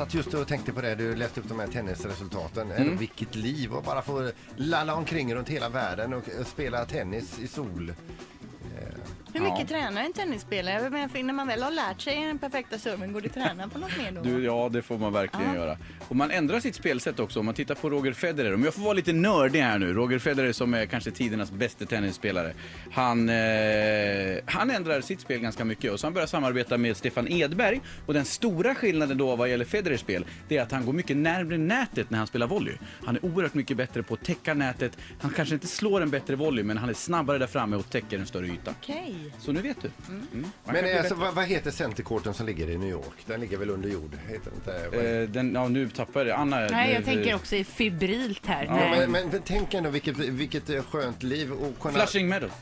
satt just och tänkte på det, du läste upp de här tennisresultaten. Mm. Vilket liv att bara få lalla omkring runt hela världen och och spela tennis i sol. Hur mycket tränar en tennisspelare? När man väl har lärt sig den perfekta serven, går det att träna på något mer då? Du, ja, det får man verkligen göra. Och man ändrar sitt spelsätt också. Om man tittar på Roger Federer, om jag får vara lite nördig här nu. Roger Federer som är kanske tidernas bästa tennisspelare. Han, eh, han ändrar sitt spel ganska mycket och så han börjar samarbeta med Stefan Edberg. Och den stora skillnaden då vad gäller Federers spel, det är att han går mycket närmare nätet när han spelar volley. Han är oerhört mycket bättre på att täcka nätet. Han kanske inte slår en bättre volley, men han är snabbare där framme och täcker en större yta. Okej. Så nu vet du. Mm. Men alltså, vad, vad heter centercourten som ligger i New York? Den ligger väl under jord? Heter inte? Eh, den, ja, nu tappar jag det. Anna. Nej, jag eh, tänker också i fibrilt här. Ja, Nej. Men, men, men tänk ändå vilket, vilket eh, skönt liv och kunna... Flushing Meadows.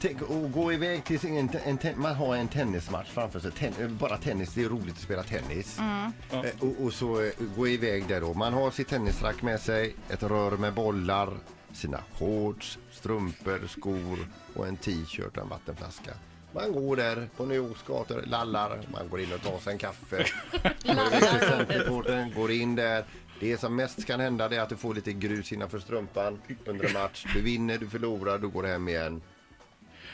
Tänk, och gå iväg till sin, en, en, ten- man har en tennismatch framför sig. Ten, bara tennis, det är roligt att spela tennis. Eh, och, och så eh, gå iväg där då. Man har sitt tennisrack med sig, ett rör med bollar, sina shorts, strumpor, skor och en t-shirt och en vattenflaska. Man går där på New Yorks gator, lallar, man går in och tar sig en kaffe. Centercourten, går in där. Det som mest kan hända är att du får lite grus innanför strumpan under en match. Du vinner, du förlorar, du går hem igen.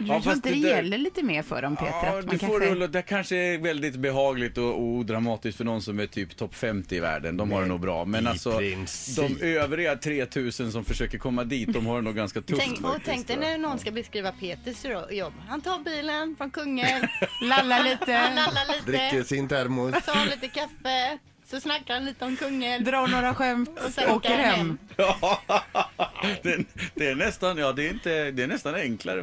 Jag Ja, tror inte det det gäller lite mer för dem, Peter. Ja, att du man kanske... rulla. Det kanske är väldigt behagligt och, och odramatiskt för någon som är typ topp 50 i världen. De har det nog bra. Men i alltså, princip. de övriga 3000 som försöker komma dit, de har det nog ganska tufft Tänk, och faktiskt, tänk dig när någon ska beskriva Peters jobb. Han tar bilen från Kungälv, Lalla han lite, lallar Dricker lite, sin termos. tar lite kaffe, så snackar han lite om Kungälv. drar några skämt, Och sen åker hem. Ja, det, det är nästan, ja det är inte, det är nästan enklare.